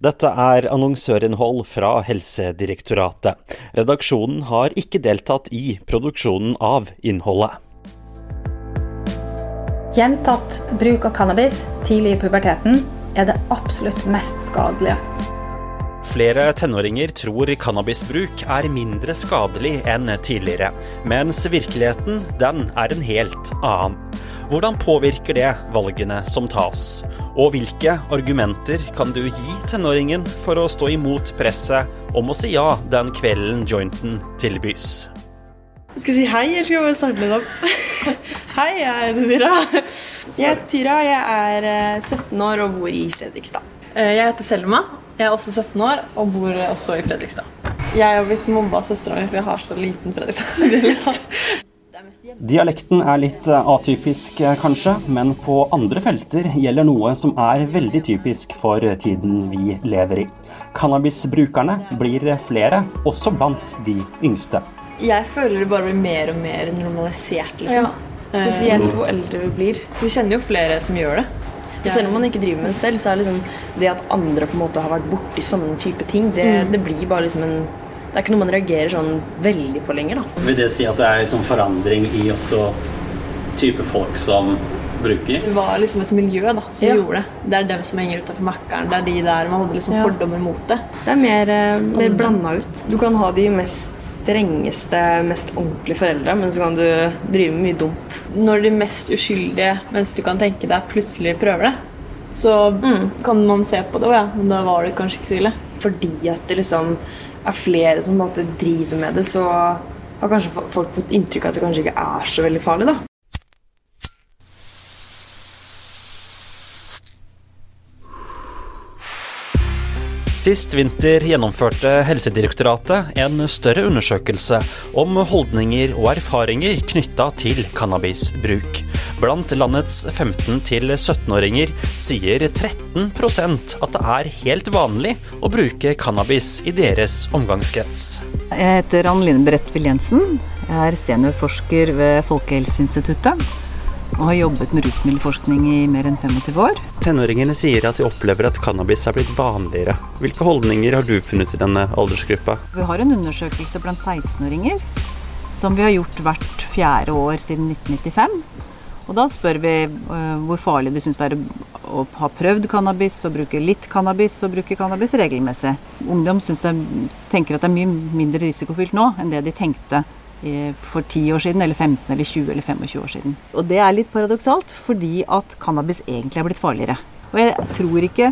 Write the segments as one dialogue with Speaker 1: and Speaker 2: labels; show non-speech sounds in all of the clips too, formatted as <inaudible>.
Speaker 1: Dette er annonsørinnhold fra Helsedirektoratet. Redaksjonen har ikke deltatt i produksjonen av innholdet.
Speaker 2: Gjentatt bruk av cannabis tidlig i puberteten er det absolutt mest skadelige.
Speaker 1: Flere tenåringer tror cannabisbruk er mindre skadelig enn tidligere, mens virkeligheten den er en helt annen. Hvordan påvirker det valgene som tas, og hvilke argumenter kan du gi tenåringen for å stå imot presset om å si ja den kvelden jointen tilbys?
Speaker 3: Skal jeg si hei, eller skal jeg bare starte litt <laughs> opp? hei, jeg er Tyra. Jeg heter Tyra, jeg er 17 eh, år og bor i Fredrikstad.
Speaker 4: Eh, jeg heter Selma, jeg er også 17 år og bor også i Fredrikstad. Jeg har blitt mobba av søstera mi, for jeg har så liten Fredrikstad-dialekt.
Speaker 1: Dialekten er litt eh, atypisk, eh, kanskje, men på andre felter gjelder noe som er veldig typisk for tiden vi lever i. Cannabisbrukerne blir flere, også blant de yngste.
Speaker 4: Jeg føler det bare blir mer og mer normalisert, liksom. Ja.
Speaker 3: Spesielt hvor eldre vi blir.
Speaker 4: Vi kjenner jo flere som gjør det.
Speaker 3: Og selv om man ikke driver med det selv, så er liksom det at andre på en måte har vært borti sånne type ting, det, mm. det blir bare liksom en det er ikke noe man reagerer sånn veldig på lenger. da.
Speaker 1: Vil det si at det er liksom forandring i også type folk som bruker?
Speaker 4: Det var liksom et miljø da, som ja. gjorde det. Det er dem som henger utafor Mækkern. Det er de der man hadde liksom ja. fordommer mot det.
Speaker 3: Det er mer, uh, mer blanda ut. Du kan ha de mest strengeste, mest ordentlige foreldre, men så kan du drive med mye dumt.
Speaker 4: Når de mest uskyldige, mens du kan tenke deg, plutselig prøver det, så mm. kan man se på det, òg, ja, men da var det kanskje ikke så ille.
Speaker 3: Fordi at det liksom er flere som måte driver med det, så har kanskje folk fått inntrykk av at det kanskje ikke er så veldig farlig. da.
Speaker 1: Sist vinter gjennomførte Helsedirektoratet en større undersøkelse om holdninger og erfaringer knytta til cannabisbruk. Blant landets 15- 17-åringer sier 13% at det er helt vanlig å bruke cannabis i deres omgangskrets.
Speaker 5: Jeg heter Anne Line Bredtvill Jensen. Jeg er seniorforsker ved Folkehelseinstituttet og har jobbet med rusmiddelforskning i mer enn 25 år.
Speaker 1: Tenåringene sier at de opplever at cannabis er blitt vanligere. Hvilke holdninger har du funnet i denne aldersgruppa?
Speaker 5: Vi har en undersøkelse blant 16-åringer som vi har gjort hvert fjerde år siden 1995. Og da spør vi uh, hvor farlig de syns det er å ha prøvd cannabis, og bruke litt cannabis og bruke cannabis regelmessig. Ungdom det, tenker at det er mye mindre risikofylt nå enn det de tenkte for 10 år siden, eller 15 eller 20 eller 25 år siden. Og det er litt paradoksalt, fordi at cannabis egentlig er blitt farligere. Og jeg tror ikke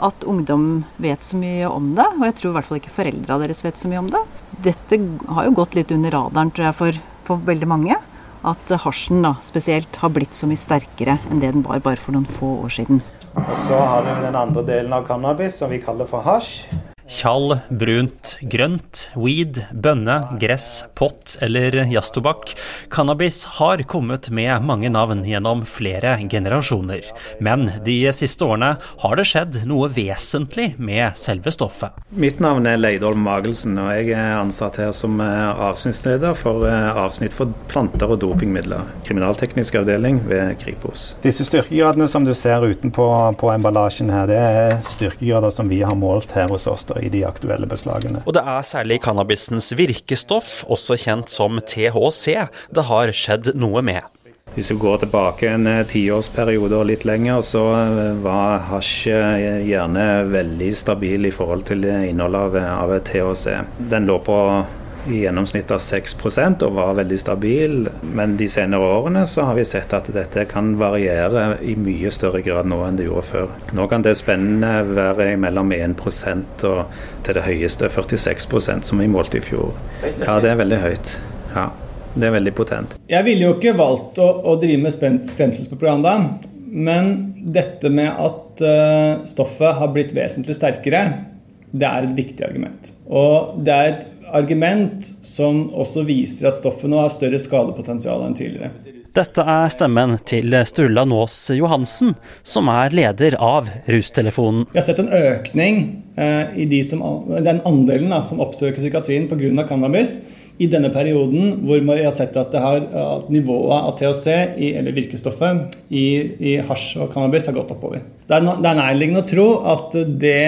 Speaker 5: at ungdom vet så mye om det, og jeg tror i hvert fall ikke foreldra deres vet så mye om det. Dette har jo gått litt under radaren, tror jeg, for, for veldig mange. At hasjen da, spesielt har blitt så mye sterkere enn det den var bare for noen få år siden.
Speaker 6: Og så har vi den andre delen av cannabis, som vi kaller for hasj.
Speaker 1: Tjall, brunt, grønt, weed, bønne, gress, pott eller jazztobakk. Cannabis har kommet med mange navn gjennom flere generasjoner. Men de siste årene har det skjedd noe vesentlig med selve stoffet.
Speaker 6: Mitt navn er Leidolm Magelsen, og jeg er ansatt her som eh, avsnittsleder for eh, avsnitt for planter og dopingmidler. Kriminalteknisk avdeling ved Kripos. Disse styrkegradene som du ser utenpå på emballasjen her, det er styrkegrader som vi har målt her hos oss. Da, i de aktuelle beslagene.
Speaker 1: Og det er særlig cannabisens virkestoff, også kjent som THC, det har skjedd noe med.
Speaker 6: Hvis du går tilbake en eh, tiårsperiode og litt lenger, så eh, var hasj eh, gjerne veldig stabil i forhold til innholdet av, av THC. Den lå på i gjennomsnitt av 6% og var veldig stabil. Men de senere årene så har vi sett at dette kan variere i mye større grad nå enn det gjorde før. Nå kan det spennende være mellom 1% og til det høyeste 46 som vi målte i fjor. Ja, det er veldig høyt. Ja, det er veldig potent.
Speaker 7: Jeg ville jo ikke valgt å, å drive med skremselspropaganda, men dette med at uh, stoffet har blitt vesentlig sterkere, det er et viktig argument. Og det er et argument som også viser at stoffet nå har større skadepotensial enn tidligere.
Speaker 1: Dette er stemmen til Sturla Nås Johansen, som er leder av Rustelefonen.
Speaker 7: Vi har sett en økning eh, i de som, den andelen da, som oppsøker psykiatrien pga. cannabis i denne perioden hvor vi har sett at, har, at nivået av THC, i, eller virkestoffet, i, i hasj og cannabis har gått oppover. Det er, det er nærliggende å tro at det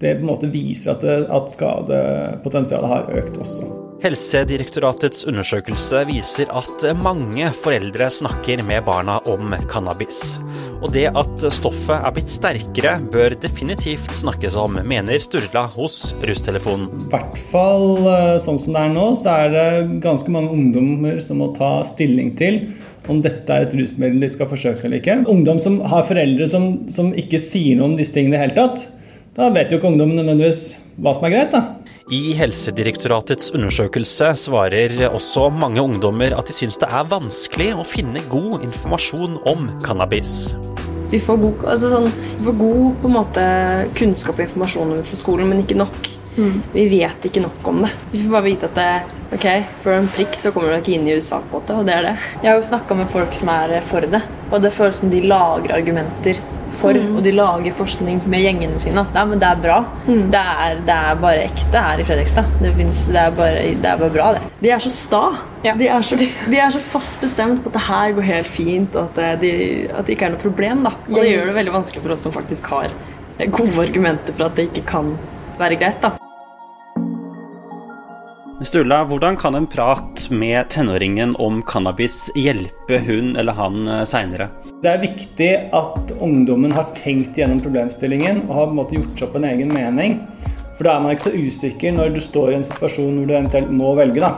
Speaker 7: det på en måte viser at, det, at skadepotensialet har økt også.
Speaker 1: Helsedirektoratets undersøkelse viser at mange foreldre snakker med barna om cannabis. Og det at stoffet er blitt sterkere, bør definitivt snakkes om, mener Sturla hos Russtelefonen.
Speaker 7: I hvert fall eh, sånn som det er nå, så er det ganske mange ungdommer som må ta stilling til om dette er et rusmiddel de skal forsøke eller ikke. Ungdom som har foreldre som, som ikke sier noe om disse tingene i det hele tatt, da vet jo ikke ungdommen nødvendigvis hva som er greit. da.
Speaker 1: I Helsedirektoratets undersøkelse svarer også mange ungdommer at de syns det er vanskelig å finne god informasjon om cannabis.
Speaker 3: Vi får god, altså sånn, vi får god på en måte, kunnskap og informasjon fra skolen, men ikke nok. Vi vet ikke nok om det. Vi får bare vite at det, ok, for en prikk så kommer du ikke inn i USA på det, og det er det.
Speaker 4: Jeg har jo snakka med folk som er for det, og det føles som de lager argumenter for, og de lager forskning med gjengene sine. At nei, men det er bra. Det, er, det er bare ekte her i Fredrikstad. Det, finnes, det, er bare, det er bare bra, det.
Speaker 3: De er så sta.
Speaker 4: Ja.
Speaker 3: De, er så, de er så fast bestemt på at det her går helt fint, og at det, de, at det ikke er noe problem. da. Og det gjør det veldig vanskelig for oss som faktisk har gode argumenter for at det ikke kan være greit. da.
Speaker 1: Sturla, hvordan kan en prat med tenåringen om cannabis hjelpe hun eller han seinere?
Speaker 7: Det er viktig at ungdommen har tenkt gjennom problemstillingen og har på en måte gjort seg opp en egen mening. For da er man ikke så usikker når du står i en situasjon hvor du eventuelt må velge. da.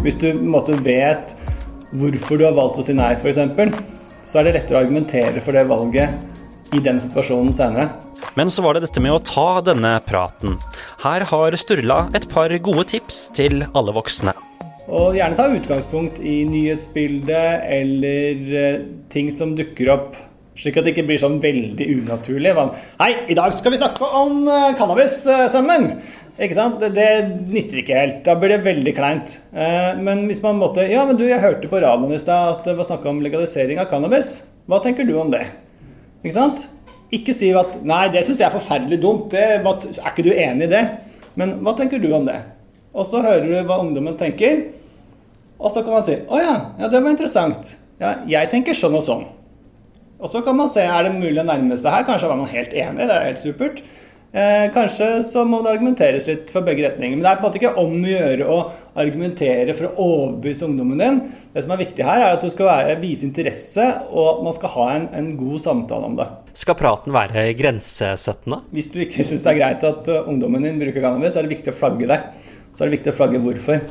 Speaker 7: Hvis du på en måte vet hvorfor du har valgt å si nei, f.eks., så er det lettere å argumentere for det valget i den situasjonen senere.
Speaker 1: Men så var det dette med å ta denne praten. Her har Sturla et par gode tips til alle voksne.
Speaker 7: Og gjerne ta utgangspunkt i nyhetsbildet eller eh, ting som dukker opp, slik at det ikke blir sånn veldig unaturlig. Hei, i dag skal vi snakke om cannabissømmen! cannabis, eh! Ikke sant? Det, det nytter ikke helt. Da blir det veldig kleint. Eh, Men hvis man måtte Ja, men du, jeg hørte på radioen i stad at det var snakka om legalisering av cannabis. Hva tenker du om det? Ikke sant? Ikke si at Nei, det syns jeg er forferdelig dumt. Det, er ikke du enig i det? Men hva tenker du om det? Og så hører du hva ungdommen tenker. Og så kan man si Å ja, ja, det var interessant. Ja, jeg tenker sånn og sånn. Og så kan man se er det mulig å nærme seg her. Kanskje var man helt enig, det er helt supert. Eh, kanskje så må det argumenteres litt for begge retninger. Men det er på en måte ikke om å gjøre å argumentere for å overbevise ungdommen din. Det som er viktig her, er at du skal være, vise interesse, og at man skal ha en, en god samtale om det.
Speaker 1: Skal praten være grensesettende?
Speaker 7: Hvis du ikke syns det er greit at uh, ungdommen din bruker cannabis, så er det viktig å flagge det. Så er det viktig å flagge hvorfor.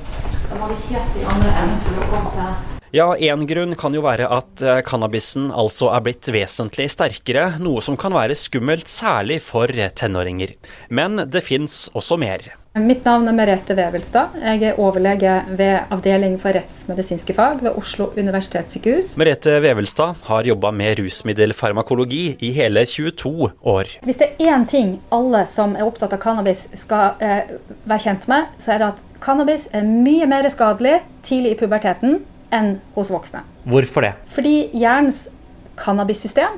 Speaker 2: Da må vi helt i andre enden for å komme til
Speaker 1: Ja, én grunn kan jo være at eh, cannabisen altså er blitt vesentlig sterkere, noe som kan være skummelt særlig for tenåringer. Men det fins også mer.
Speaker 2: Mitt navn er Merete Vevelstad. Jeg er overlege ved Avdeling for rettsmedisinske fag ved Oslo universitetssykehus.
Speaker 1: Merete Vevelstad har jobba med rusmiddelfarmakologi i hele 22 år.
Speaker 2: Hvis det er én ting alle som er opptatt av cannabis skal eh, være kjent med, så er det at cannabis er mye mer skadelig tidlig i puberteten enn hos voksne.
Speaker 1: Hvorfor det?
Speaker 2: Fordi hjernens cannabissystem,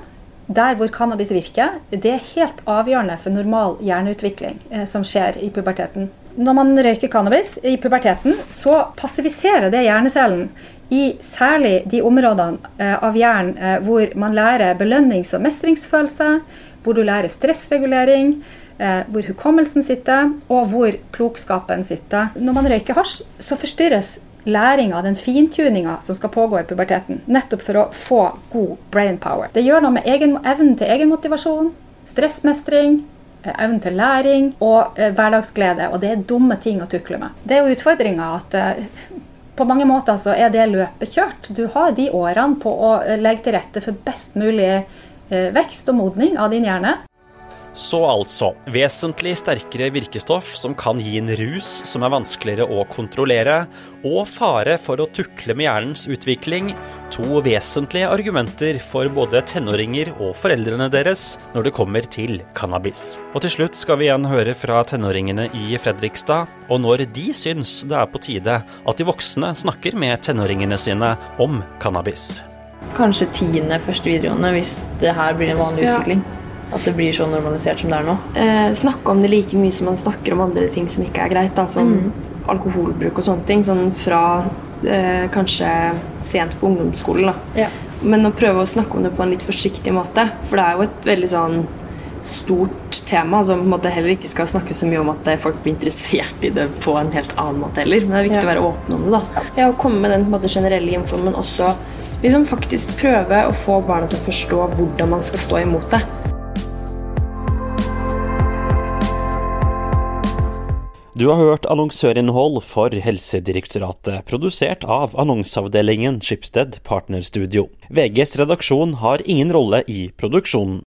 Speaker 2: der hvor cannabis virker, det er helt avgjørende for normal hjerneutvikling eh, som skjer i puberteten. Når man røyker cannabis i puberteten, så passiviserer det hjernecellen i særlig de områdene eh, av hjernen eh, hvor man lærer belønnings- og mestringsfølelse, hvor du lærer stressregulering, hvor hukommelsen sitter, og hvor klokskapen sitter. Når man røyker hasj, så forstyrres læringa, den fintuninga som skal pågå i puberteten. Nettopp for å få god brain power. Det gjør noe med egen, evnen til egenmotivasjon, stressmestring, eh, evnen til læring og eh, hverdagsglede. Og det er dumme ting å tukle med. Det er jo utfordringa at eh, på mange måter så er det løpet kjørt. Du har de årene på å eh, legge til rette for best mulig eh, vekst og modning av din hjerne.
Speaker 1: Så altså, vesentlig sterkere virkestoff som kan gi en rus som er vanskeligere å kontrollere, og fare for å tukle med hjernens utvikling, to vesentlige argumenter for både tenåringer og foreldrene deres når det kommer til cannabis. Og til slutt skal vi igjen høre fra tenåringene i Fredrikstad, og når de syns det er på tide at de voksne snakker med tenåringene sine om cannabis.
Speaker 4: Kanskje tiende første videregående hvis det her blir en vanlig
Speaker 3: Ja.
Speaker 4: utvikling. At det blir så normalisert som det er nå?
Speaker 3: Eh, snakke om det like mye som man snakker om andre ting som ikke er greit. Da, som mm. alkoholbruk og sånne ting. Sånn fra eh, kanskje sent på ungdomsskolen. Da.
Speaker 4: Ja.
Speaker 3: Men å prøve å snakke om det på en litt forsiktig måte. For det er jo et veldig sånn stort tema som på en heller ikke skal snakke så mye om at folk blir interessert i det på en helt annen måte heller. Men det er viktig
Speaker 4: ja.
Speaker 3: å være åpen om det. da. Ja, Å komme med den på en måte generelle informen. men også liksom faktisk prøve å få barna til å forstå hvordan man skal stå imot det.
Speaker 1: Du har hørt annonsørinnhold for Helsedirektoratet, produsert av annonseavdelingen Schibsted Partnerstudio. VGs redaksjon har ingen rolle i produksjonen.